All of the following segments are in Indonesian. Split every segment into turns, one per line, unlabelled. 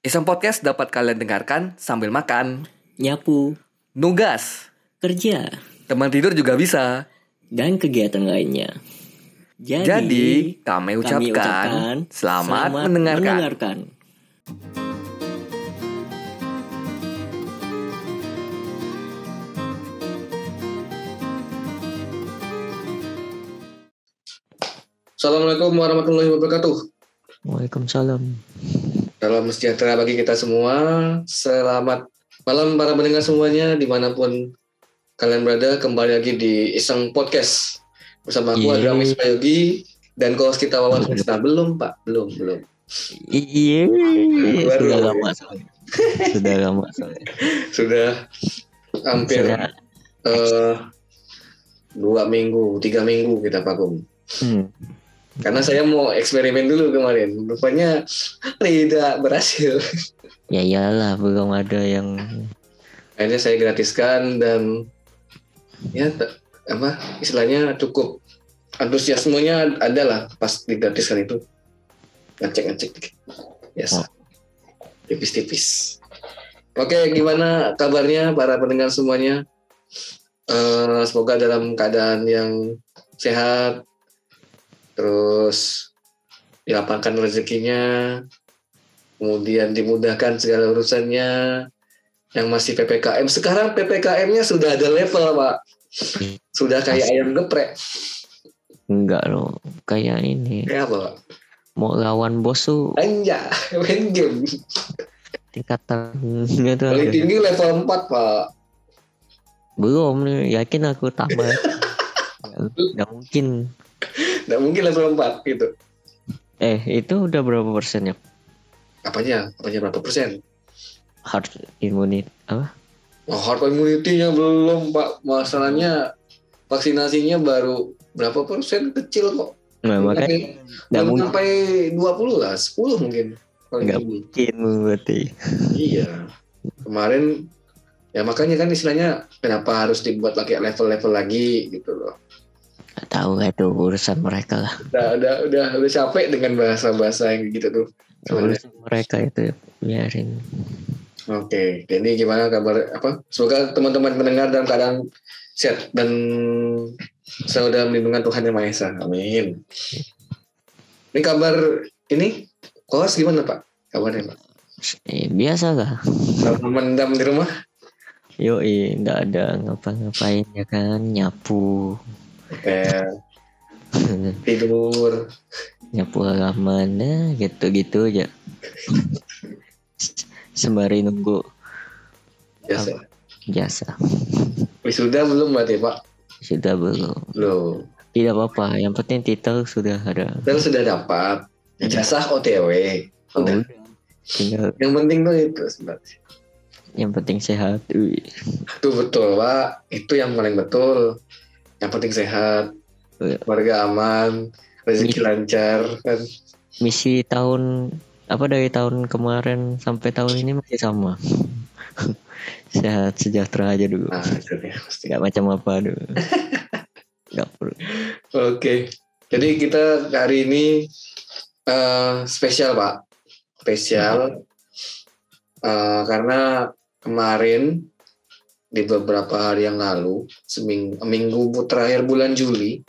Iseng Podcast dapat kalian dengarkan sambil makan,
nyapu,
nugas,
kerja,
teman tidur juga bisa.
dan kegiatan lainnya. Jadi,
Jadi, kami ucapkan selamat mendengarkan.
mendengarkan.
Assalamualaikum warahmatullahi wabarakatuh.
Waalaikumsalam.
Salam sejahtera bagi kita semua. Selamat malam para pendengar semuanya di mana pun kalian berada. Kembali lagi di Iseng Podcast bersama aku
Iya.
Adramis Prayogi dan host kita Wawan Semesta. Belum Pak, belum belum.
Iya, sudah lama soalnya. Sudah lama soalnya.
Sudah hampir
Sudah.
eh, dua minggu, tiga minggu kita vakum.
Hmm.
Karena saya mau eksperimen dulu kemarin. Rupanya tidak berhasil.
Ya iyalah, belum ada yang
akhirnya saya gratiskan dan ya apa istilahnya cukup. Antusiasmenya ada lah pas digratiskan itu. Ngecek ngecek biasa tipis-tipis. Oke gimana kabarnya para pendengar semuanya? Eh, semoga dalam keadaan yang sehat terus dilapangkan rezekinya kemudian dimudahkan segala urusannya yang masih PPKM. Sekarang PPKM-nya sudah ada level, Pak. Sudah kayak ayam geprek.
enggak loh. Kayak ini
Kayak apa, Pak?
mau lawan bos tuh
Anja, main game.
tingkatannya tuh
Paling tinggi level 4, Pak.
belum. Yakin aku tambah. Nggak mungkin.
Nggak mungkin level 4 gitu.
Eh, itu udah berapa persennya?
Apanya? Apanya berapa persen?
Hard immunity apa?
Oh, hard immunity-nya belum, Pak. Masalahnya vaksinasinya baru berapa persen kecil kok.
Nah, makanya nggak mungkin,
sampai 20 lah, 10 mungkin. Paling
Nggak
tinggi.
mungkin berarti.
Iya. Kemarin ya makanya kan istilahnya kenapa harus dibuat lagi level-level lagi gitu loh.
Nggak tahu itu urusan mereka lah.
Udah udah udah, udah capek dengan bahasa-bahasa yang gitu tuh.
Urusan mereka itu biarin.
Oke, jadi gimana kabar apa? Semoga teman-teman mendengar dalam keadaan sehat dan selalu dalam lindungan Tuhan Yang Maha Esa. Amin. Ini kabar ini kos gimana Pak? Kabarnya Pak?
Eh, biasa lah.
Mendam di rumah?
Yoi, nggak ada ngapa-ngapain ya kan, nyapu,
Eh, tidur.
nyapu halaman, gitu-gitu aja. Sembari nunggu
Biasa.
jasa.
Wisuda belum berarti Pak?
Sudah belum?
Belum.
Tidak apa-apa, yang penting titel sudah ada.
Terus sudah dapat ijazah OTW.
Oh,
Udah.
Tinggal
Yang penting tuh itu sebenarnya.
yang penting sehat.
Itu betul Pak. Itu yang paling betul. Yang penting sehat,
Iya.
keluarga aman, rezeki
Iya.
lancar kan.
Misi tahun apa dari tahun kemarin sampai tahun ini masih sama. sehat sejahtera aja dulu.
Nah, itu dia pasti.
Gak macam apa dulu. Gak perlu.
Oke. Jadi kita hari ini eh, spesial Pak. Spesial eh, karena kemarin di beberapa hari yang lalu, seminggu minggu terakhir bulan Juli,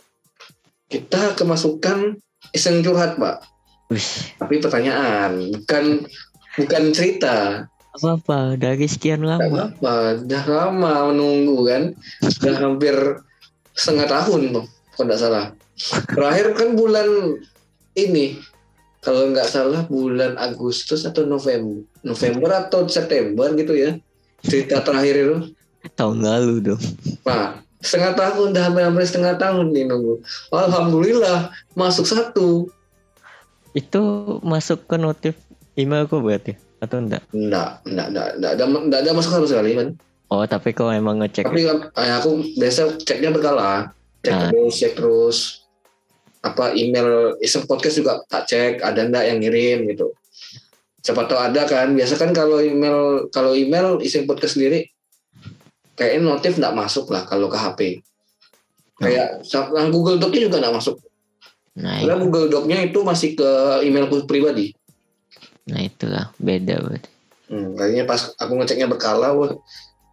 kita kemasukan iseng curhat, Pak.
Wih,
Tapi pertanyaan, bukan bukan cerita.
apa-apa dari sekian
Gak
lama.
apa, udah lama menunggu kan. Udah hampir setengah tahun tuh, kalau nggak salah. Terakhir kan bulan ini, kalau nggak salah bulan Agustus atau November, November atau September gitu ya. Cerita terakhir itu,
Tahun lalu dong.
Pak. Setengah tahun, udah hampir-hampir setengah tahun nih nunggu. Alhamdulillah, masuk satu.
Itu masuk ke notif emailku berarti atau enggak?
Enggak, enggak, enggak, enggak, ada, enggak ada masuk sama sekali kan.
Oh, tapi kau emang ngecek.
Tapi kan eh, aku biasa ceknya berkala, cek
Ah.
terus, cek terus. Apa email iseng podcast juga tak cek ada ndak yang ngirim gitu. Siapa tahu ada kan. Biasa kan kalau email kalau email iseng podcast sendiri kayaknya notif nggak masuk lah kalau ke HP. Kayak nah, Google Doc-nya juga nggak masuk.
Nah,
Karena Google Doc-nya itu masih ke emailku pribadi.
Nah itulah beda berarti.
Hmm, kayaknya pas aku ngeceknya berkala, wah,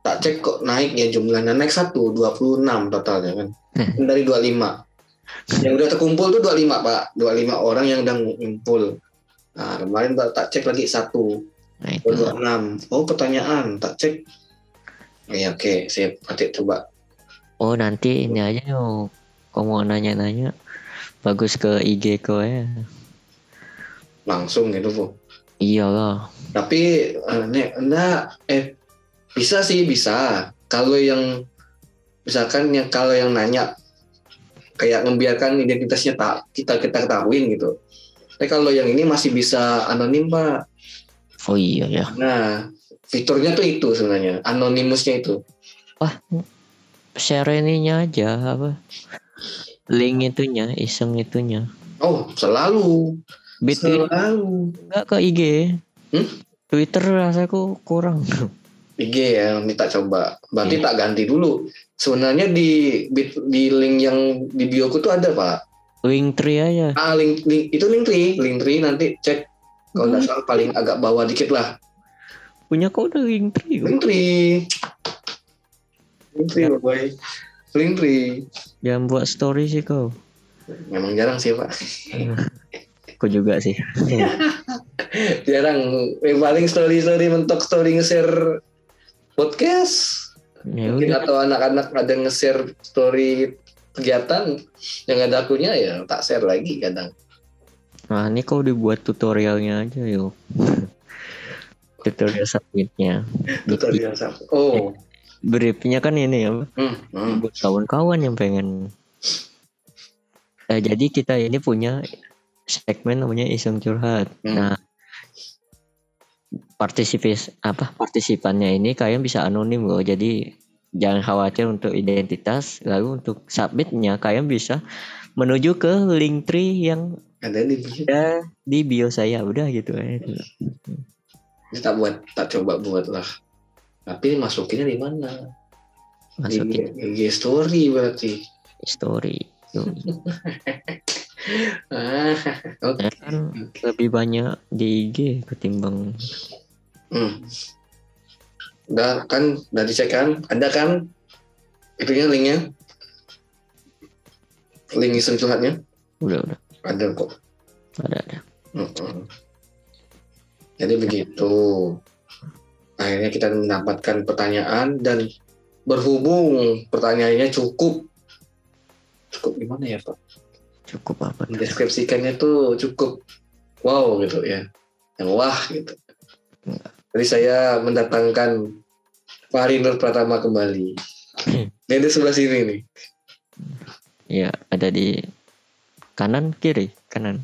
tak cek kok naik ya jumlahnya naik satu, 26 totalnya kan. Dari 25. Yang udah terkumpul tuh 25 pak, 25 orang yang udah ngumpul. Nah kemarin tak, tak cek lagi satu,
Nah itu.
26. Oh pertanyaan, tak cek. Ya oke, sip. Nanti coba.
Oh nanti ini aja yo. Kau mau nanya-nanya, bagus ke IG kau ya.
langsung gitu bu.
Iya lah.
Tapi eh, nek enggak eh bisa sih bisa. Kalau yang misalkan yang kalau yang nanya kayak membiarkan identitasnya tak kita kita ketahuin gitu. Tapi kalau yang ini masih bisa anonim pak.
Oh iya ya.
Nah fiturnya tuh itu sebenarnya anonimusnya itu.
Share ininya aja apa? Link itunya, iseng itunya.
Oh selalu
Bit
selalu
enggak ke IG.
Hmm?
Twitter rasaku kurang.
IG ya minta coba. Berarti tak ganti dulu. Sebenarnya di bit- di link yang di bioku tuh ada pak.
Link tree aja.
Ah, link, link itu link tree, link tree nanti cek kalau nggak salah paling agak bawah dikit lah.
Punya kau udah link tree.
Link tree, link tree, boy. Link tree.
Jangan buat story sih kau.
Memang jarang sih pak,
Kau juga sih.
jarang. Yang paling story story mentok story nge-share podcast.
Ya
Mungkin
udah.
atau anak-anak ada nge-share story kegiatan yang ada akunya ya tak share lagi kadang.
Nah ini kau dibuat tutorialnya aja yuk. Tutorial submitnya.
Tutorial sama. Oh,
Briefnya kan ini ya.
hmm, hmm.
buat kawan-kawan yang pengen Eh, jadi kita ini punya segmen namanya iseng curhat
Hmm.
nah partisipis apa partisipannya ini kalian bisa anonim loh jadi jangan khawatir untuk identitas lalu untuk submitnya kalian bisa menuju ke link tree yang
ada di bio.
ada di bio saya udah gitu aja
Ini tak buat, tak coba buat lah. Tapi masukinnya di mana?
masukin
Di IG story berarti.
story.
Ah, oke.
Ya kan lebih banyak di IG ketimbang
Hmm. Udah kan, udah dicek kan? Ada kan? Itunya linknya? Link iseng curhatnya?
udah udah
Ada kok.
ada ada
Mm-mm. Jadi begitu. Akhirnya kita mendapatkan pertanyaan dan berhubung pertanyaannya cukup cukup gimana ya Pak?
cukup apa tuh?
Mendeskripsikannya tuh cukup wow gitu ya. Yang wah gitu. Jadi saya mendatangkan Pak Harinur Pratama kembali. Dia di sebelah sini nih.
Ya, ada di kanan kiri, kanan.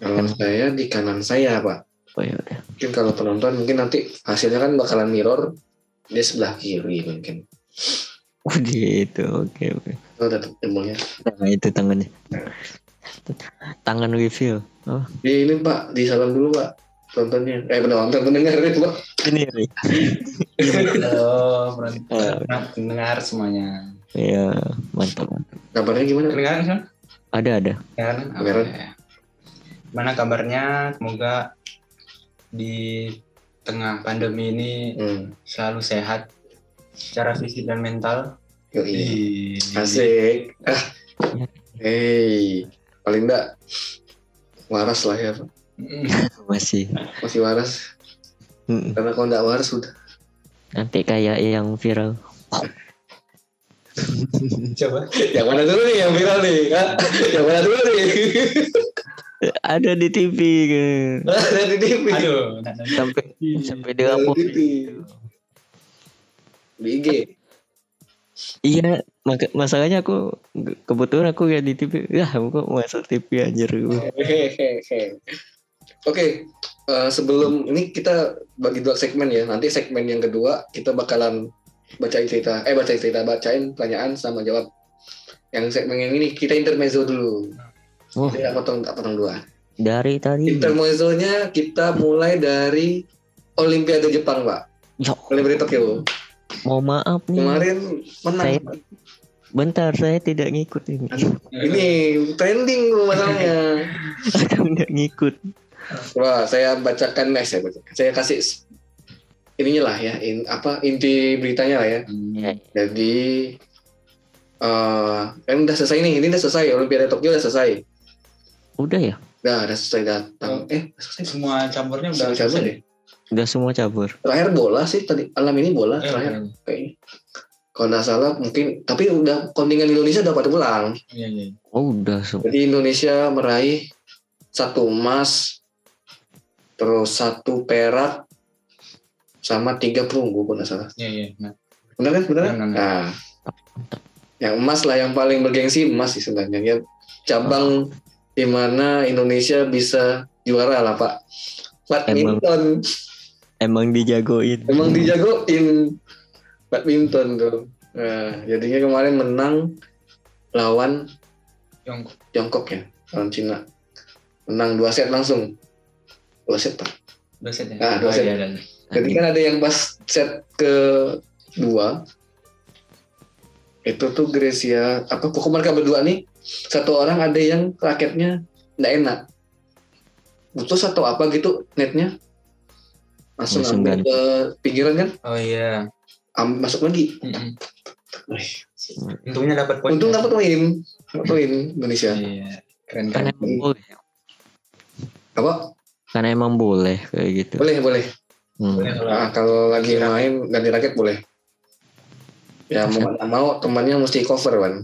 Kalau saya di kanan saya Pak.
Oh ya udah.
Mungkin kalau penonton mungkin nanti hasilnya kan bakalan mirror. Dia sebelah kiri mungkin.
Oh gitu, oke oke.
Oh, ilmunya.
Nah itu tangannya. Tangan review. Oh
Di ini Pak, di salam dulu Pak. Penontonnya. Eh penonton pendengar Pak.
ini nih.
Halo, pendengar semuanya.
Ya mantap.
Kabarnya gimana?
Kedengaran kan?
Ada ada.
Kedengaran?
Kedengaran.
Oke. Gimana kabarnya? Semoga di tengah pandemi ini
Hmm.
selalu sehat secara fisik dan mental.
Yoi. Asik. Ah. Hey. Paling enggak waras lah ya Pak.
Masih.
Masih waras.
Mm,
Karena kalau enggak waras sudah.
Nanti kayak yang viral.
Coba.
Yang mana dulu nih yang viral nih? Hah? Yang mana dulu nih?
Ada di TV kan.
Dari TV.
Aduh.
Sampai sampai di lapor.
TV. Di IG.
Iya, maka, masalahnya aku kebetulan aku ya di TV. Ya, kok masuk TV anjir.
Oke, eh, sebelum ini kita bagi dua segmen ya. Nanti segmen yang kedua kita bakalan bacain cerita, eh bacain cerita, bacain pertanyaan sama jawab. Yang segmen yang ini kita intermezzo dulu.
Oh,
Tidak potong, tak potong dua.
dari tadi.
Intermezzonya kita mulai dari Olimpiade Jepang, Pak.
Ya,
Olimpiade Tokyo.
mau maaf nih.
Kemarin menang.
Saya-
Pak.
Bentar, saya tidak ngikut ini.
Ini trending masalahnya.
Aku tidak ngikut.
Coba saya bacakan, eh, saya bacakan. Saya kasih ininya lah ya, in, apa inti beritanya lah ya.
Ya,
Jadi eh kan udah selesai nih, ini udah selesai. Olimpiade Tokyo udah selesai.
Udah ya?
Udah, udah selesai datang. Eh, selesai.
Semua campurnya udah
Udah cabut
selesai.
deh.
Udah semua cabur.
Terakhir bola sih tadi alam ini bola
Eh,
terakhir
iya,
kayaknya. Kalau nggak salah mungkin, tapi udah kontingen Indonesia udah pada pulang.
Iya, iya.
Oh udah semua.
Jadi Indonesia meraih satu emas, terus satu perak, sama tiga perunggu kalau nggak salah.
Iya, iya. Nah,
Benar kan? Benar kan?
Benar.
Nah, yang emas lah yang paling bergengsi emas sih sebenarnya. Ya, cabang di mana Indonesia bisa juara lah Pak. Badminton
Emang dijagoin.
emang dijagoin badminton tuh. Nah, jadinya kemarin menang lawan
Tiongkok.
Tiongkok ya, lawan Cina. Menang dua set langsung. Dua set Pak.
Dua set ya?
Ah, dua
Oh,
set.
iya, iya.
Jadi kan ada yang pas set kedua itu tuh Grecia apa pokok mereka berdua nih satu orang ada yang raketnya nggak enak putus atau apa gitu netnya langsung ambil ke pinggiran kan
Oh iya.
am- masuk lagi
Mm-mm.
Wih,
Untungnya dapat poin.
untung dapat poin dapat poin Indonesia
Iya. Keren
Kan emang boleh.
apa
Karena emang boleh kayak gitu.
boleh boleh
Hmm.
Nah, kalau lagi main ganti raket boleh ya mau nggak mau temannya mesti cover kan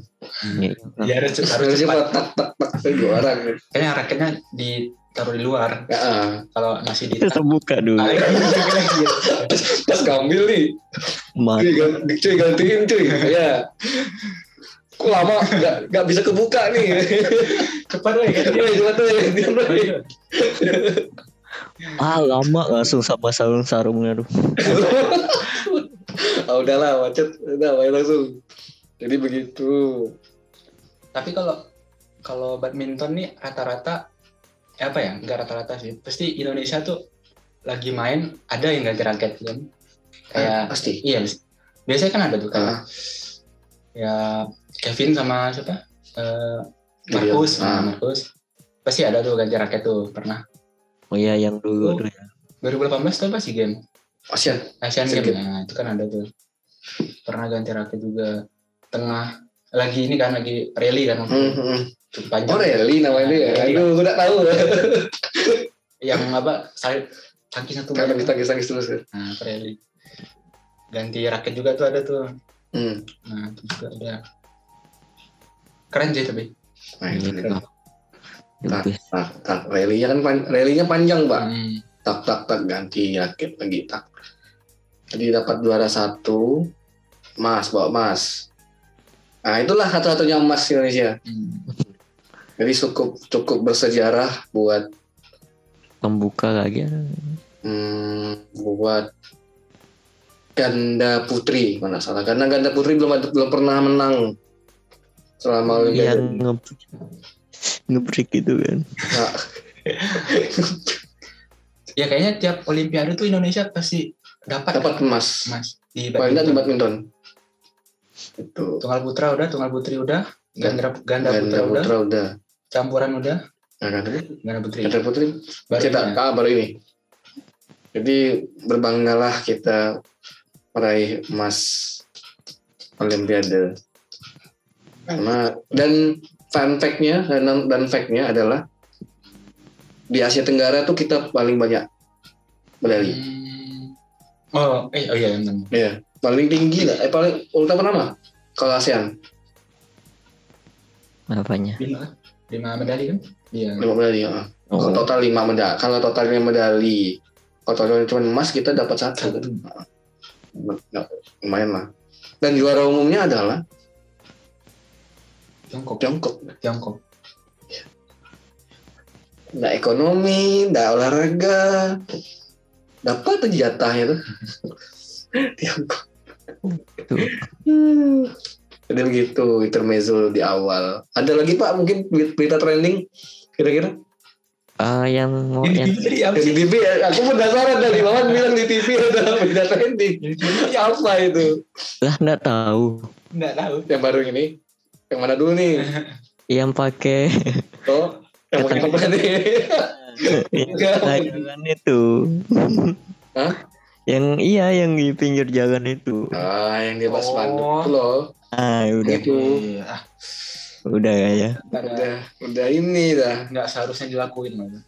Iya.
Iya, harus harus
harus
cepat.
cepat tak tak tak tak dua orang
Kayaknya raketnya ditaruh di luar.
ya, ah.
Kalau masih di
Kita buka dulu.
Ah, iya, iya.
pas ngambil nih cuy, ganti, cuy gantiin cuy ya kok lama nggak nggak bisa kebuka nih
Cepat
ya gantian, woi.
Ah lama langsung sama sarung-sarungnya tuh.
ah udahlah macet udah main langsung jadi begitu
Tapi kalau kalau badminton nih rata-rata eh, apa ya? Enggak rata-rata sih. Pasti Indonesia tuh lagi main ada yang ganti raket kan. Kayak
Ah, pasti
iya biasanya kan ada tuh kayak
Ah.
ya Kevin sama siapa? Eh,
Iya.
Markus, nah, Markus. Pasti ada tuh ganti raket tuh pernah.
Oh iya yang dulu
Oh.
tuh ya.
2018 tuh apa sih game?
Asian
Asian
Asian
Games. Nah, itu kan ada tuh. Pernah ganti raket juga. Tengah lagi ini kan lagi rally kan
hmm, hmm.
panjang.
oh Rally namanya dia
Rally.
aduh gue udah tahu
Yang apa? Saya tangkis satu
tangis
meter.
tangis tangis terus
Nah, rally. Ganti raket juga tuh ada tuh.
hmm.
Nah, itu juga ada. Keren sih tapi.
nah itu tak tak tak rally-nya kan pan- rally-nya panjang pak
Hmm.
tak tak tak ganti raket lagi tak jadi dapat juara satu emas bawa emas nah itulah satu-satunya emas Indonesia
Hmm.
jadi cukup cukup bersejarah buat
Pembuka lagi. ya.
hmm, buat ganda putri mana salah karena ganda putri belum ada, belum pernah menang selama
Yang
Olimpiade
nge ngebreak gitu kan.
Nah,
Ya kayaknya tiap olimpiade tuh Indonesia pasti dapat
dapat emas.
Emas. Di
paling di
badminton.
badminton itu.
Tunggal putra udah, tunggal putri udah, ganda, ganda, putra,
ganda
udah,
putra udah.
Campuran udah,
nah, ganda,
ganda putri.
ganda putri.
Baru ini ya.
ah, baru ini. Jadi berbanggalah kita meraih emas Olimpiade. Karena dan fun fact-nya dan, dan fact-nya adalah di Asia Tenggara tuh kita paling banyak medali.
Hmm. Oh, eh, oh iya, benar.
Iya, paling tinggi lah eh paling ultra pertama kalau ASEAN
Apanya?
lima, lima medali kan? Iya.
lima medali ya. Kalau
Oh,
total lima medali kalau totalnya medali kalau totalnya cuma emas kita dapat satu Nah, lumayan lah dan juara umumnya adalah
Tiongkok,
Tiongkok
Tiongkok.
nggak ekonomi nggak olahraga dapat aja jatahnya tuh. Hmm. Jadi begitu intermezzo di awal. Ada lagi Pak mungkin berita trending kira-kira?
ah yang mau
Ini
yang
tadi apa
Di? TV ya, aku penasaran dari bawah bilang di TV ada berita trending. Ini apa itu?
lah nggak tahu.
Nggak tahu.
Yang baru ini? Yang mana dulu nih?
Yang pakai
Oh, yang pakai apa nih? Enggak.
jalan itu.
Hah?
Yang iya yang di pinggir jalan itu.
Ah, yang di atas
Oh.
spanduk itu loh.
Ah, udah.
Iya, ah,
udah ya.
Udah, udah ini dah.
nggak seharusnya dilakuin Mas.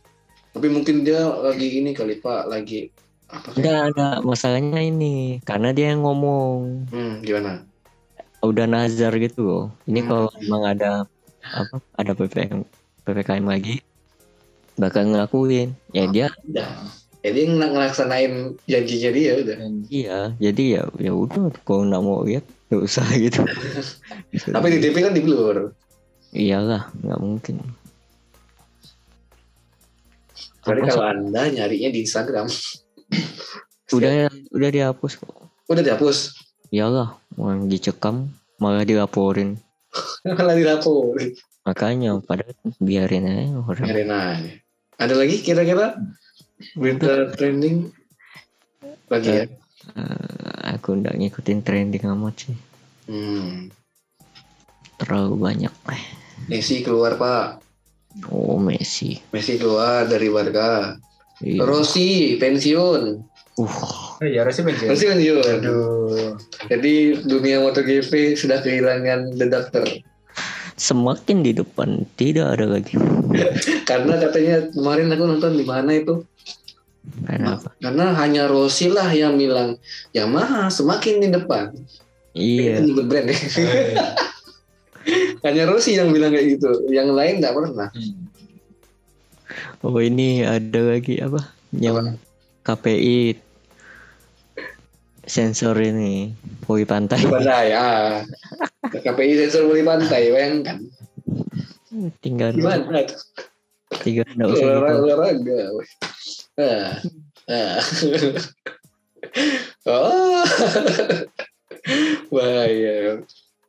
Tapi mungkin dia lagi ini kali Pak, lagi apa?
Enggak ada masalahnya ini karena dia yang ngomong
Hmm, gimana?
udah nazar gitu loh. Ini
Hmm.
kalau emang ada apa ada PPKM PPKM lagi bakal ngelakuin. Ya
Oh.
dia
Udah. Jadi ng- ngelaksanain janjinya dia udah.
Iya, jadi ya ya udah kalau nggak mau lihat nggak usah gitu.
Tapi di TV kan di blur.
iyalah nggak mungkin.
Jadi
Apa,
kalau anda nyarinya di Instagram,
udah udah dihapus kok.
udah dihapus.
Iyalah, orang dicekam malah dilaporin.
Malah dilapor.
Makanya padahal biarin aja orang.
Nyariin aja. Ada lagi kira-kira berita trending lagi ya?
Eh, aku nggak ngikutin trending amat sih.
Hmm.
Terlalu banyak. Eh.
Messi keluar pak.
Oh Messi.
Messi keluar dari Barca.
Iya.
Rossi pensiun.
Uh,
Oh, ya harusnya pensiun.
Rossi pensiun.
Aduh.
Jadi dunia MotoGP sudah kehilangan the doctor.
semakin di depan tidak ada lagi.
Karena katanya kemarin aku nonton di mana itu.
Kenapa?
Karena hanya Rossi lah yang bilang Yamaha semakin di depan.
Iya.
Itu brand ya. hanya Rossi yang bilang kayak gitu. Yang lain nggak pernah.
Oh ini ada lagi apa? Yang KPI sensor ini Pui pantai.
Pantai ya. KPI sensor beli pantai, bayangkan.
Tinggal
Gimana?
Tiga nggak usah
Olahraga,
gitu.
olahraga. weh. Ah. Ah. oh. Bahaya.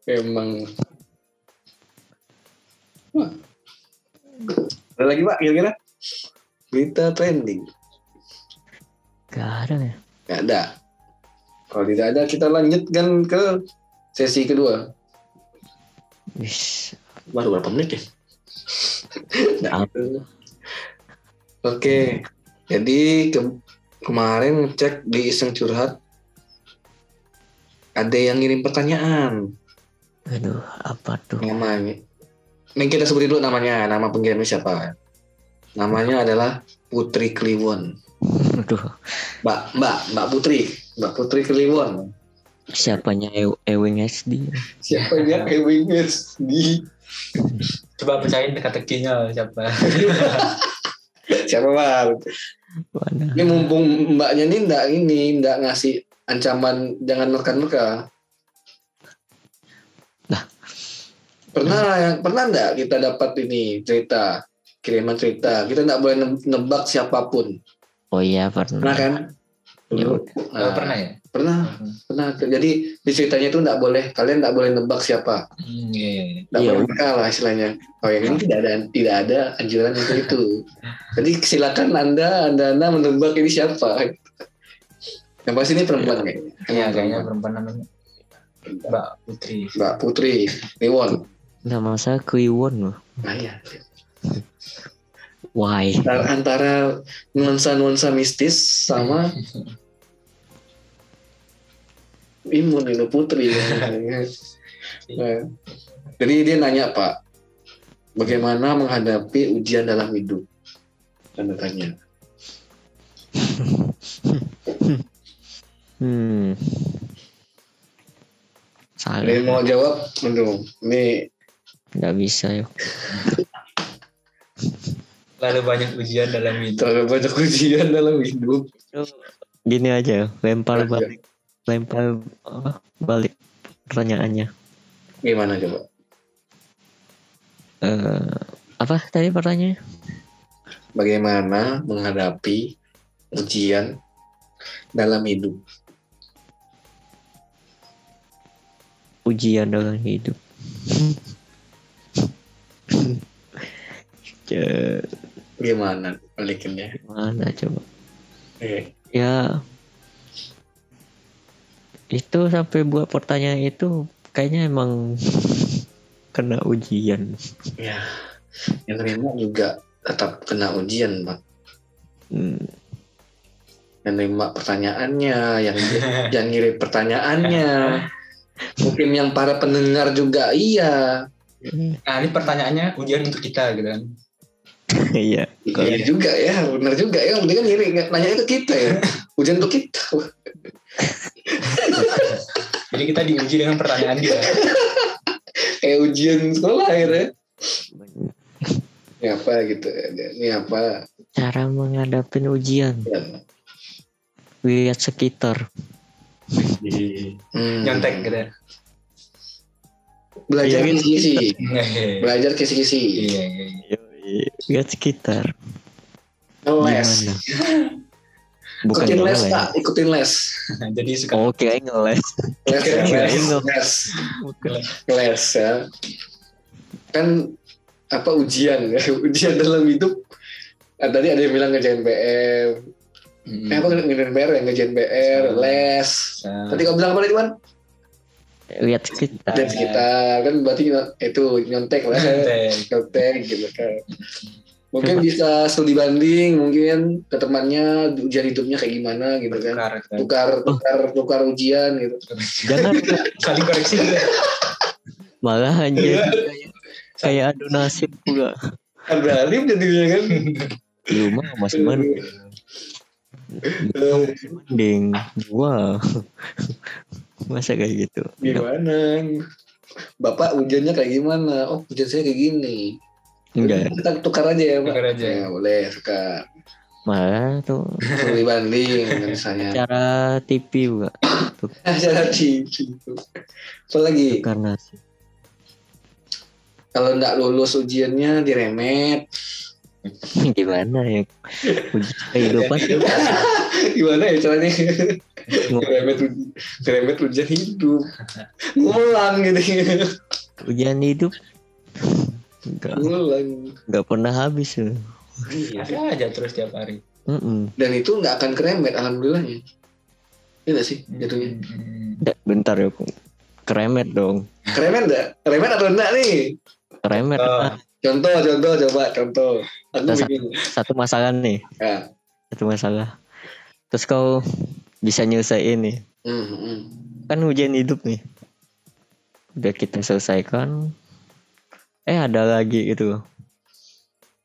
Memang. Wah. Ada lagi Pak kira-kira? Berita trending.
Gak ada ya.
Gak ada. Kalau tidak ada kita lanjutkan ke sesi kedua.
Wis.
Baru berapa menit ya? Oke, jadi ke- kemarin ngecek di iseng curhat ada yang ngirim pertanyaan
Aduh, apa tuh?
namanya. Ini kita sebutin dulu namanya, nama pengirimnya siapa? Namanya adalah Putri Kliwon.
Aduh,
Mbak, Mbak, Mbak Putri, Mbak Putri Kliwon.
siapanya E- Ewing SD?
Siapa dia? Ewing di
Coba pecahin teka-tekinya siapa.
siapa Bang?
Mana?
Ini mumpung mbaknya ini ndak ini ndak ngasih ancaman jangan menekan-menekan.
Lah.
Pernah pernah ndak kita dapat ini cerita kiriman cerita kita ndak boleh ne- nebak siapa pun.
Oh iya
Pernah
pernah.
kan?
Ya
Dulu. Nah,
pernah ya?
Pernah, pernah. Jadi di ceritanya itu ndak boleh kalian ndak boleh nebak siapa.
Hmm, iya, iya, iya.
Ndak
Iya.
boleh nebak lah istilahnya. Oh yang ini tidak ada tidak ada anjuran untuk itu. Jadi silakan anda anda anda menebak ini siapa. Yang pasti ini perempuan kayaknya.
Iya, kayaknya perempuan namanya Mbak Putri.
Mbak Putri Liwon.
Nama saya Kliwon loh.
Nah iya.
Why?
Antara, antara nuansa-nuansa mistis sama imun itu Putri. Nah, jadi dia nanya Pak, bagaimana menghadapi ujian dalam hidup? Tanda tanya.
Hmm. Salah.
mau jawab? Aduh, ini
Nggak bisa yuk.
Lalu banyak ujian dalam hidup.
terlalu banyak ujian dalam hidup.
Gini aja, lempar
Aja.
balik, lempar balik pertanyaannya.
Gimana coba?
Eh, apa tadi pertanyaannya?
Bagaimana menghadapi ujian dalam hidup?
Ujian dalam hidup.
Gimana balikinnya?
Gimana coba?
Eh,
Ya itu sampai buat pertanyaan itu kayaknya emang kena ujian.
ya, yang terima juga tetap kena ujian, Pak.
Hmm,
yang nembak pertanyaannya, yang yang ngirim pertanyaannya. Mungkin yang para pendengar juga iya.
Nah ini pertanyaannya ujian untuk kita gitu kan.
iya
Iya juga ya, benar juga ya. Dia kan ngirim nanya ke kita ya. Ujian untuk kita.
Jadi kita diuji dengan pertanyaan dia.
Kayak ujian sekolah akhirnya. Ini apa gitu. Ini apa.
cara menghadapi ujian
Ya.
lihat sekitar
Hmm.
Nyontek gitu. ya.
Belajar
Iya,
kisi-kisi.
Iya
Belajar kisi-kisi.
iya. iya.
lihat sekitar
Les.
gimana bukan
Ikutin les,
ngeles.
Pak. Ikutin les.
Jadi suka
oh kirain ngeles
Les, ya, les,
ngeles.
les. ya kan apa ujian ya ujian dalam hidup ah, tadi ada yang bilang ngerjain PR
Hmm.
eh apa ngerjain PR ya ngerjain PR
Hmm.
les
Nah,
tadi kau bilang apa tadi Wan
lihat sekitar
dan sekitar kan berarti itu nyontek lah
nyontek.
nyontek gitu kan mungkin bisa studi banding mungkin ke temannya ujian hidupnya kayak gimana gitu kan.
Tukar, kan.
tukar tukar tukar ujian gitu.
Jangan.
Saling koreksi gitu. ya.
malahan jadi kayak, kayak adu nasib pula
kan beralim jadinya kan.
Lu mah masih mana mending dua masa kayak gitu?
Gimana? Bapak ujiannya kayak gimana? Oh ujian saya kayak gini
enggak
kita tukar aja ya pak.
Tukar aja.
ya. Boleh suka.
Malah tuh.
Studi banding misalnya.
Cara TV juga.
Acara cici apa lagi?
Tukar nasib
kalau nggak lulus ujiannya diremet.
Gimana ya? Uji kehidupan
gimana ya caranya? Diremet diremet ujian hidup. Ngulang gitu.
Ujian hidup enggak enggak pernah habis loh
Ada aja terus tiap hari.
Mm-mm.
dan itu nggak akan keremet alhamdulillahnya. Iya nggak sih jatuhnya.
Nggak, bentar ya keremet dong.
Keremet nggak? Keremet atau enggak nih?
Keremet
Oh.
ah,
contoh contoh coba contoh. Aku bikin.
satu masalah nih.
Ya.
Satu masalah. Terus kau bisa nyelesain nih.
Hmm, hmm.
kan ujian hidup nih. Udah kita selesaikan eh ada lagi gitu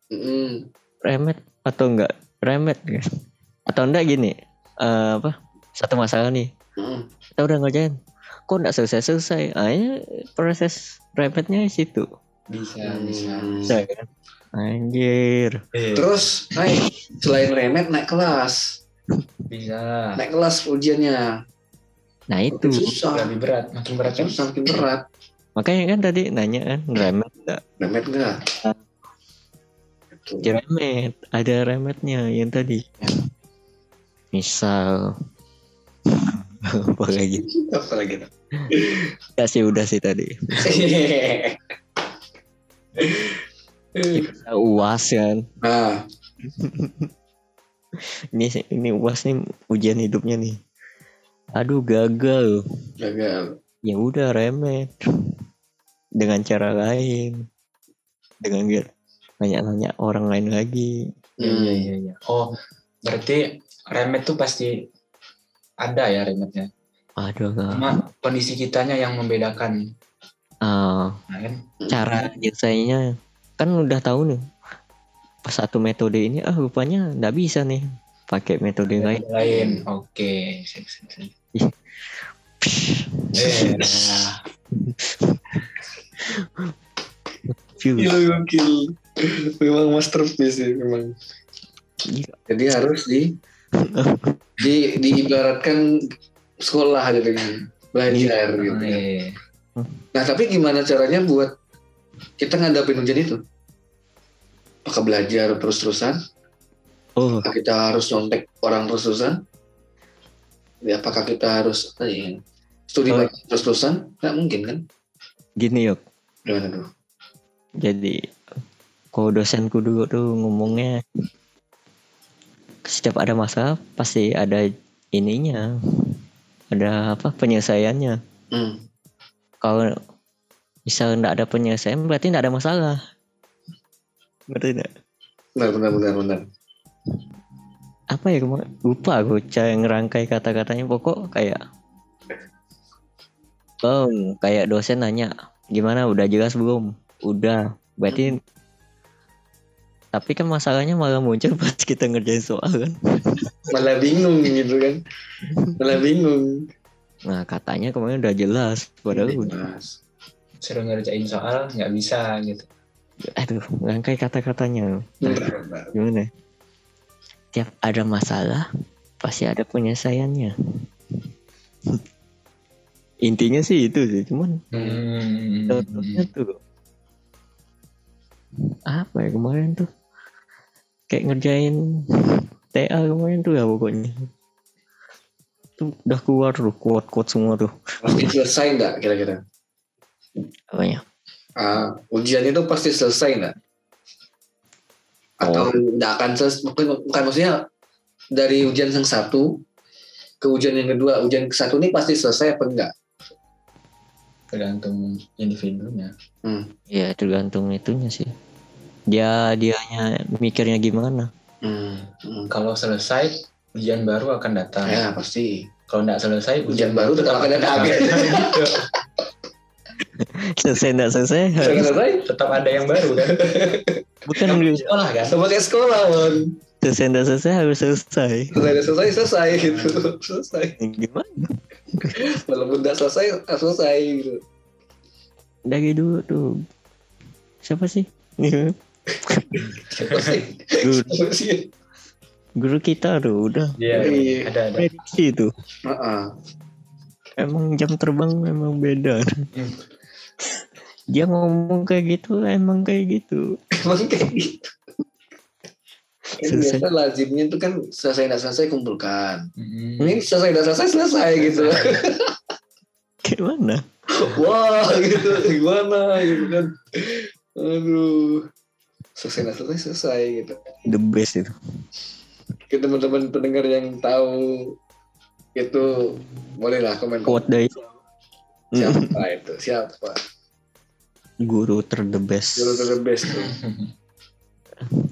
Hmm.
remet atau enggak remet guys atau enggak gini eh, apa satu masalah nih
Hmm.
kita udah ngerjain kok enggak selesai selesai akhirnya proses remetnya di situ
Bisa, bisa.
Hmm.
bisa kan anjir
Eh,
Terus naik selain remet naik kelas,
bisa.
naik kelas ujiannya.
nah itu
Susah,
Lebih berat, makin berat kan?
makin berat.
Makanya kan tadi nanya kan remet enggak
Remet enggak? Gitu.
remet ada remetnya yang tadi. Misal. Apa lagi?
Apa lagi?
ya sih udah sih tadi. Kita uas kan.
Nah,
ini ini uas nih ujian hidupnya nih. Aduh gagal.
Gagal.
ya udah remet dengan cara lain dengan biar nanya-nanya orang lain lagi
Iya, iya, iya, iya. Oh, berarti remet tuh pasti ada ya remetnya.
aduh gak
Cuma kondisi kitanya yang membedakan.
ah
Nah, kan?
cara nyelesainnya kan udah tahu nih pas satu metode ini ah rupanya nggak bisa nih pakai metode lain
Lain. Oke. Sip. Eh, nah.
Phew.
Gokil. Memang masterpiece sih memang.
Iya.
Jadi harus di di diibaratkan sekolah gitu kan. Belajar gitu. kan.
Eh,
Nah, tapi gimana caranya buat kita ngadapin ujian itu? Apakah belajar terus-terusan?
oh
Apakah kita harus nyontek orang terus-terusan? Ya, apakah kita harus apa ya, studi
Oh.
terus-terusan? Nggak mungkin kan?
gini yuk
Gimana tuh?
jadi kalau dosenku dulu tuh ngomongnya setiap ada masalah pasti ada ininya ada apa penyelesaiannya
Hmm.
kalau misal nggak ada penyelesaian berarti nggak ada masalah ngerti nggak
Benar, benar, benar, benar.
apa ya kemarin lupa aku cara ngerangkai kata-katanya pokok kayak oh kayak dosen nanya gimana? Udah jelas belum? Udah. Berarti tapi kan masalahnya malah muncul pas kita ngerjain soal kan?
Malah bingung gitu kan. Malah bingung.
Nah katanya kemarin udah jelas padahal udah
Mas.
Suruh ngerjain soal nggak bisa gitu.
aduh ngerangkai kata-katanya.
Bener.
gimana? Tiap ada masalah pasti ada penyelesaiannya intinya sih itu sih cuman
Hmm.
contohnya tuh apa ya kemarin tuh? Kayak ngerjain TA kemarin tuh ya pokoknya. Tuh udah keluar tuh kuat-kuat semua tuh.
Pasti selesai nggak kira-kira?
Apa ya
Ah, ujian itu pasti selesai nggak? Atau nggak akan selesai bukan, bukan maksudnya dari ujian yang satu ke ujian yang kedua ujian ke satu ini pasti selesai apa enggak
Tergantung individunya.
hmm.
ya tergantung itunya sih dia dianya mikirnya gimana
Hmm. Hmm.
Kalau selesai ujian baru akan datang.
ya pasti
Kalau nggak selesai
Ujian baru tetap akan datang.
Gitu.
selesai enggak selesai harus
selesai
Tetap ada yang baru kan.
bukan
Sekolah kan.
kayak sekolah man
selesai enggak selesai harus selesai
selesai selesai selesai gitu selesai
gimana
walaupun nggak selesai selesai gitu
dari dulu tuh siapa sih
Siapa sih?
guru,
Siapa sih?
guru kita tuh udah
Iya.
Iya.
Ada ada.
prediksi tuh
Heeh.
emang jam terbang memang beda dia ngomong kayak gitu emang kayak gitu
emang kayak gitu Kan
Selesai.
biasa lazimnya itu kan selesai nggak selesai kumpulkan.
Hmm.
Ini selesai nggak selesai selesai gitu.
kayak mana
Wah gitu gimana gitu kan. Aduh. Selesai nggak selesai selesai gitu.
the best itu
Ke teman-teman pendengar yang tahu itu bolehlah komen
quote dari
siapa itu siapa
guru ter the best
Guru best tuh.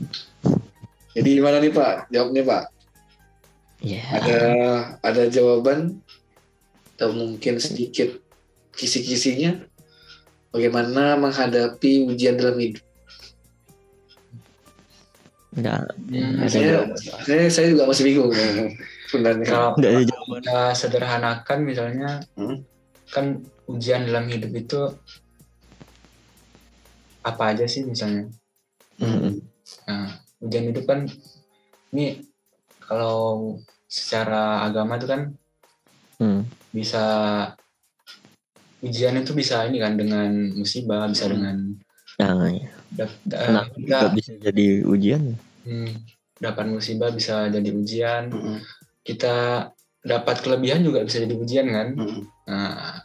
Jadi gimana nih Pak? Jawabnya Pak.
ya
Ada ada jawaban atau mungkin sedikit kisi-kisinya bagaimana menghadapi ujian dalam hidup.
enggak
Hmm,
Saya, saya, saya juga masih bingung ya, sebenarnya.
Kalau
enggak ada jawaban
kita sederhanakan misalnya
Hmm.
kan ujian dalam hidup itu apa aja sih misalnya
Hmm.
nah ujian hidup kan ini kalau secara agama itu kan
Hmm.
bisa ujian itu bisa ini kan dengan musibah bisa
Hmm.
dengan
nah ya.
dap- da-
Kenapa
kita
bisa jadi ujian
hmm, dapat musibah bisa jadi ujian
Hmm.
kita dapat kelebihan juga bisa jadi ujian kan
Hmm.
Nah,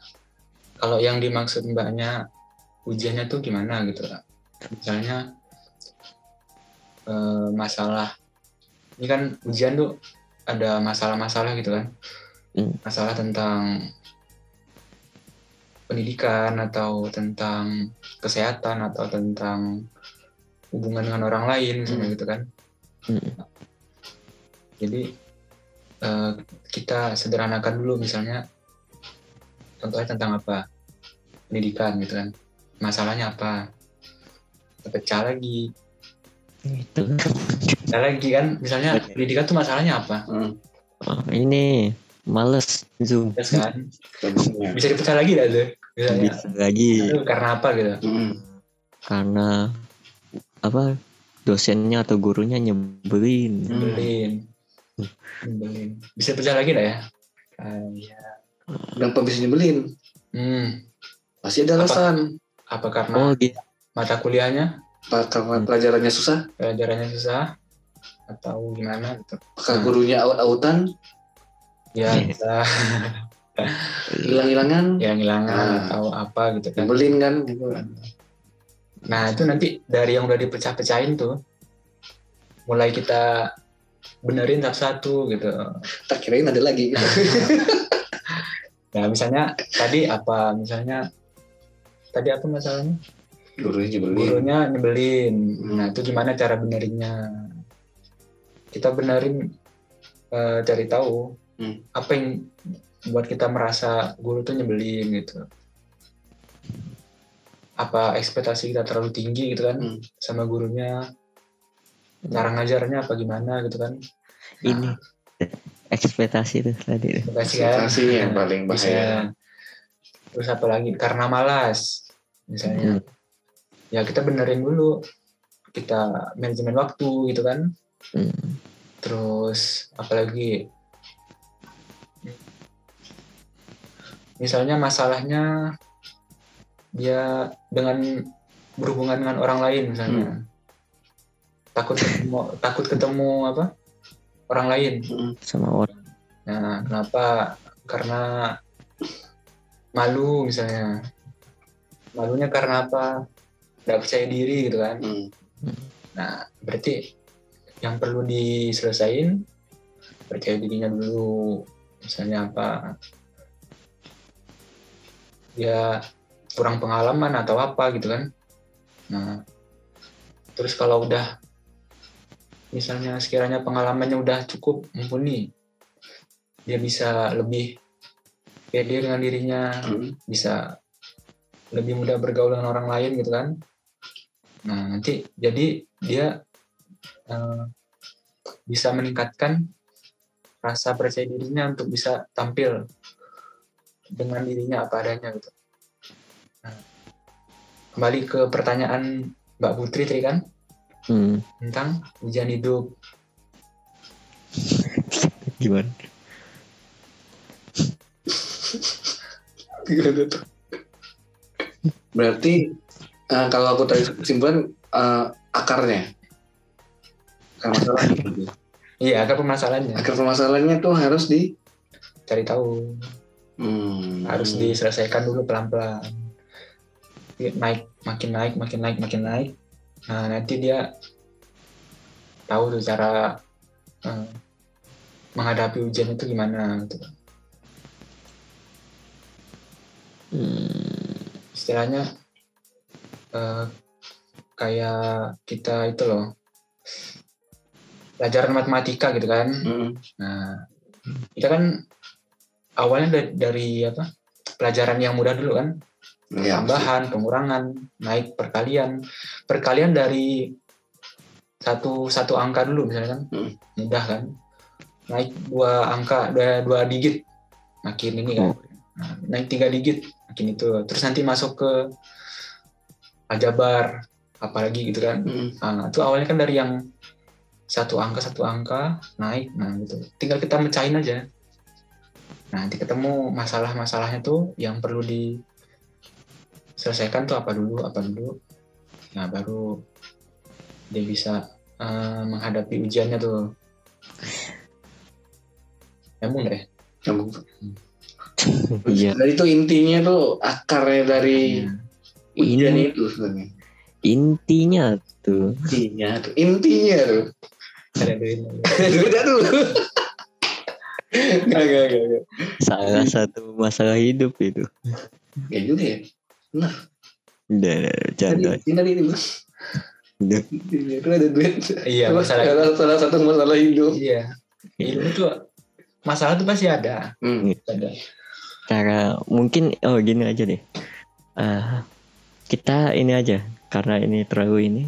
kalau yang dimaksud mbaknya ujiannya tuh gimana gitu Kak? Misalnya eh, masalah ini kan ujian tuh ada masalah-masalah gitu kan,
Hmm.
masalah tentang pendidikan atau tentang kesehatan atau tentang hubungan dengan orang lain misalnya
Hmm.
gitu kan.
Hmm.
Jadi eh, kita sederhanakan dulu misalnya contohnya tentang apa pendidikan gitu kan masalahnya apa Kita pecah lagi
itu
pecah lagi kan? Misalnya pendidikan tuh masalahnya apa?
Hmm.
Oh, ini males zoom.
Terus kan? Bisa dipecah lagi dah tuh? Misalnya
bisa lagi.
Aduh, karena apa gitu?
Hmm.
karena apa dosennya atau gurunya nyebelin.
Hmm.
nyebelin. Nyebelin. Bisa pecah lagi dah ya? Kayak
Kenapa bisa nyebelin?
hmm.
Pasti ada
Apa?
alasan.
apa karena
oh gitu.
mata kuliahnya?
Apa pelajarannya susah?
pelajarannya susah atau gimana gitu
Apakah
Hmm.
gurunya aut-autan?
ya bisa
Hilang-hilangan?
yang hilangan
Ah.
atau apa gitu kan
Nyebelin kan? Gitu.
Nah itu nanti dari yang udah dipecah-pecahin tuh, mulai kita benerin satu-satu gitu.
Tak kirain ada lagi. Gitu.
Nah misalnya tadi apa, misalnya tadi apa masalahnya?
Gurunya nyebelin.
Gurunya nyebelin.
Hmm.
Nah itu gimana cara benerinnya? Kita benerin eh, cari tahu
Hmm.
apa yang buat kita merasa guru tuh nyebelin gitu apa ekspektasi kita terlalu tinggi gitu kan
Hmm.
sama gurunya cara ngajarnya apa gimana gitu kan
Ini ekspektasi tuh tadi.
Ekspektasi kan
yang paling
Bisa.
bahaya.
terus apa lagi karena malas misalnya ya kita benerin dulu. Kita manajemen waktu gitu kan.
Hmm.
terus apalagi? Misalnya masalahnya dia dengan berhubungan dengan orang lain misalnya. Takut ketemu takut ketemu apa? Orang lain.
Mm.
Sama orang.
nah kenapa? Karena malu misalnya. Malunya karena apa nggak percaya diri gitu kan
Mm.
Nah, berarti yang perlu diselesain percaya dirinya dulu. Misalnya apa? Dia kurang pengalaman atau apa gitu kan. Nah, terus kalau udah misalnya sekiranya pengalamannya udah cukup mumpuni, dia bisa lebih pede dengan dirinya,
Mm.
bisa lebih mudah bergaul dengan orang lain gitu kan. Nah, nanti jadi dia eh, bisa meningkatkan rasa percaya dirinya untuk bisa tampil dengan dirinya apa adanya gitu. Nah, kembali ke pertanyaan Mbak Putri tadi kan
Hmm.
tentang ujian hidup.
Gimana?
Gimana tuh? Berarti eh, kalau aku tarik kesimpulan eh, akarnya. Akar masalahnya.
Iya, akar permasalahannya
Akar permasalahannya tuh harus di
cari tahu,
Hmm.
harus diselesaikan dulu pelan-pelan. Naik, makin naik, makin naik, makin naik. Nah, nanti dia tahu tuh cara eh, menghadapi ujian itu gimana gitu.
Hmm.
istilahnya eh, kayak kita itu loh pelajaran matematika gitu kan.
Hmm.
nah kita kan awalnya dari, dari apa pelajaran yang mudah dulu kan.
Ya,
tambahan pengurangan naik perkalian. Perkalian dari satu satu angka dulu misalnya kan.
Hmm.
mudah kan. Naik dua angka dua, dua digit. Makin ini kan. Nah, naik tiga digit makin itu. Terus nanti masuk ke aljabar apalagi gitu kan.
Hmm.
nah, itu awalnya kan dari yang satu angka satu angka naik nah gitu. Tinggal kita mecahin aja. Nah nanti ketemu masalah-masalahnya tuh yang perlu diselesaikan tuh apa dulu apa dulu. Nah baru dia bisa eh, menghadapi ujiannya tuh. Nyambung deh
Nyambung.
Iya.
Jadi itu intinya tuh akarnya dari ujian
Ini
itu sebenarnya.
intinya tuh.
Intinya tuh. Intinya tuh.
ada duitnya
Beda tuh. Gak, gak, gak, gak.
Salah satu masalah hidup itu.
Gak juga ya.
Udah, udah, canda.
ini tadi itu.
Udah.
Itu ada duit.
iya masalah
Salah, salah satu masalah hidup.
iya hidup itu masalah tuh pasti ada
Hmm.
ada
Cara mungkin oh gini aja deh. Eh, kita ini aja karena ini terlalu ini.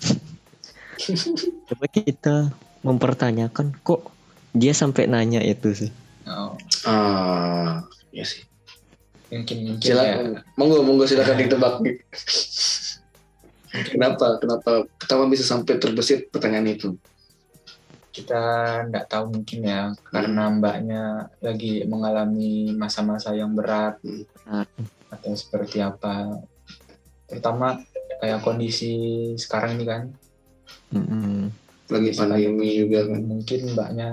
Coba kita mempertanyakan kok dia sampai nanya itu sih.
oh,
Ah, ya sih.
mungkin mungkin ya
Silakan. Monggo, monggo silakan ditebak. kenapa? Kenapa? Kenapa bisa sampai terbesit pertanyaan itu?
kita nggak tahu mungkin ya karena mbaknya lagi mengalami masa-masa yang berat
Hmm.
atau seperti apa terutama kayak kondisi sekarang ini kan
Mm-mm.
Lagi pandemi juga kan.
mungkin mbaknya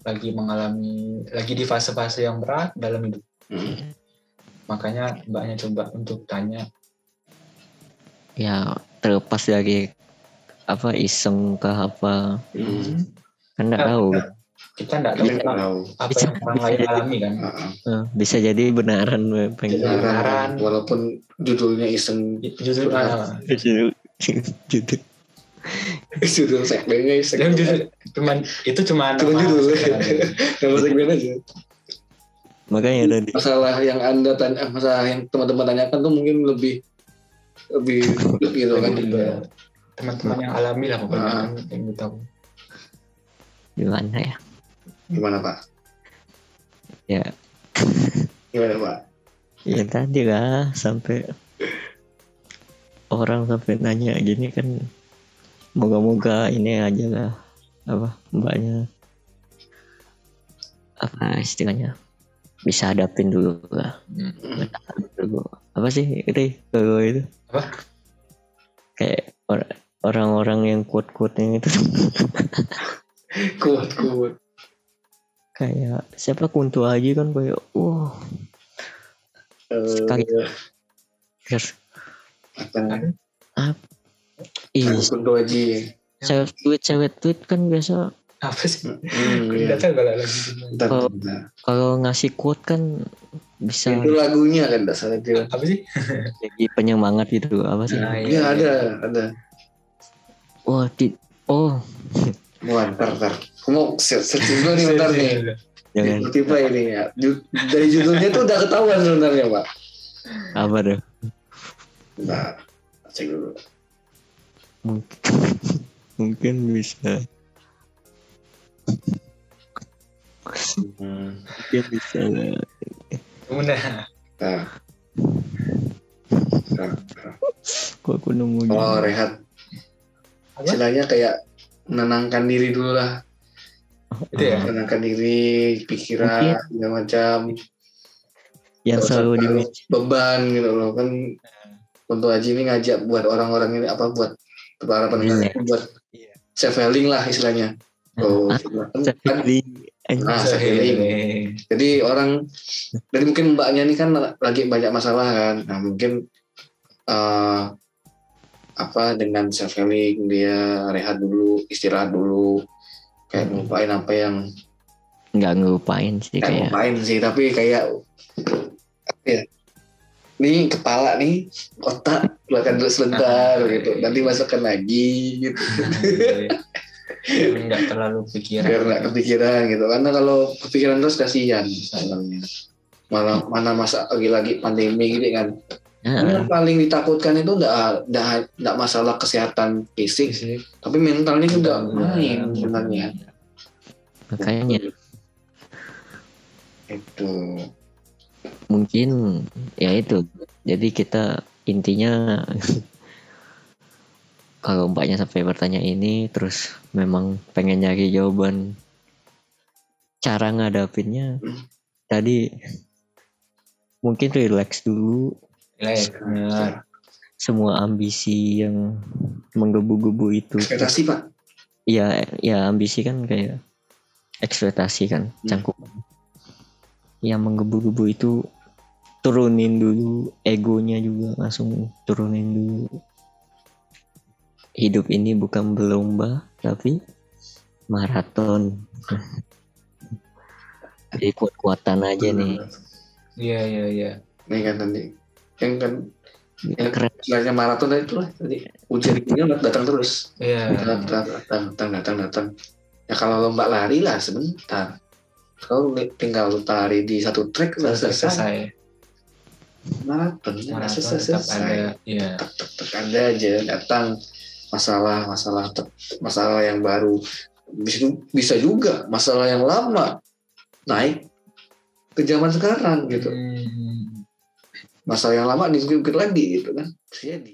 lagi mengalami lagi di fase-fase yang berat dalam hidup
Hmm.
makanya mbaknya coba untuk tanya
Ya terlepas dari apa iseng ke apa
Hmm.
kan nggak tahu.
Kita nggak tahu
Kita tahu.
apa
Bisa-
yang orang
bisa
lain
jadi.
alami kan.
Eh, bisa jadi benaran pengen
Benaran.
Walaupun judulnya iseng.
justru ah,
judul judul
judul segmennya
Yang
segmen
judul cuman itu cuma
Cuma
nama
judul. nama segmen aja
Makanya tadi
masalah yang anda tanya masalah yang teman-teman tanyakan tuh mungkin lebih lebih lebih gitu kan
teman-teman yang alami lah pokoknya kan, yang tahu
gimana ya?
Gimana pak?
Ya,
gimana pak?
Ya tadi lah sampai orang sampai nanya gini kan moga-moga ini aja lah apa mbaknya apa istilahnya bisa hadapin dulu lah.
Hmm.
dulu. Apa sih itu kalau itu?
Apa?
kayak or- orang-orang yang quote-quote itu.
Kuat kuat
kayak siapa kuntu aja kan kayak wah. Sekali.
Eh,
yes.
apa
ih
Kunto Aji
cewek tweet cewek tweet kan biasa.
Apa sih?
Hmm, iya.
kalau lagi
kalau ngasih quote kan bisa
itu lagunya kan dasarnya dia
apa sih?
Jadi penyemangat gitu apa sih?
Nah,
Iya ada ada.
Wah di oh.
Wah, ntar, ntar. Aku mau se- searching dulu nih bentar nih.
jangan
Tiba ini ya. Dari judulnya tuh udah ketahuan sebenarnya, Pak.
apa deh
Bentar. Cek dulu.
mungkin mungkin bisa
Hmm.
mungkin bisa
udah
Nah. Nah, nah.
kok aku nemu?
Oh, rehat.
Apa?
Istilahnya kayak menenangkan diri dulu lah.
Itu ya?
Menenangkan diri, pikiran, segala macam.
yang selalu di
beban gitu loh. Kan untuk Haji ini ngajak buat orang-orang ini apa buat para pendengar ini buat
Iya.
self healing lah istilahnya. Oh,
Ah,
kan, kan
di
Nah, self healing. Jadi orang, jadi mungkin mbaknya ini kan lagi banyak masalah kan. Nah mungkin eh apa dengan self healing dia rehat dulu, istirahat dulu, kayak ngelupain apa yang
nggak ngelupain sih
kayak
kayak
ngelupain sih, tapi kayak apa ya? Nih kepala nih otak keluarkan dulu sebentar gitu, nanti masukkan lagi gitu,
nggak terlalu pikiran
biar nggak kepikiran gitu. Karena kalau kepikiran terus kasihan sebenarnya. Malah mana masa lagi-lagi pandemi gitu kan.
Nah,
Yang paling ditakutkan itu enggak enggak masalah kesehatan fisik,
Fisik.
tapi mentalnya juga main sebenarnya.
makanya
Itu.
mungkin ya itu jadi kita intinya kalau mbaknya sampai bertanya ini terus memang pengen nyari jawaban cara ngadapinnya
Hmm.
tadi mungkin relax dulu.
Benar.
semua ambisi yang menggebu-gebu itu
Ekspektasi pak.
ya ya ambisi kan kayak ekspektasi kan
Hmm.
cangkup yang menggebu-gebu itu turunin dulu egonya juga langsung turunin dulu hidup ini bukan berlomba tapi maraton jadi kuat-kuatan aja nih
iya iya iya
Nih kan tadi. Yang kan yang
keren
istilahnya maraton tadi itu lah tadi. Ujian ini datang terus.
iya
Datang, datang, datang, datang, datang, datang. Ya kalau lomba lari lah sebentar. Kalau tinggal lu lari di satu track udah
selesai
selesai.
selesai
Maraton ya selesai
tetap
selesai.
ada iya
tek tek tek ada aja datang masalah masalah tek- masalah yang baru bisa, bisa juga masalah yang lama naik ke zaman sekarang gitu
Hmm.
Masalah yang lama diungkit lagi gitu kan? Bisa jadi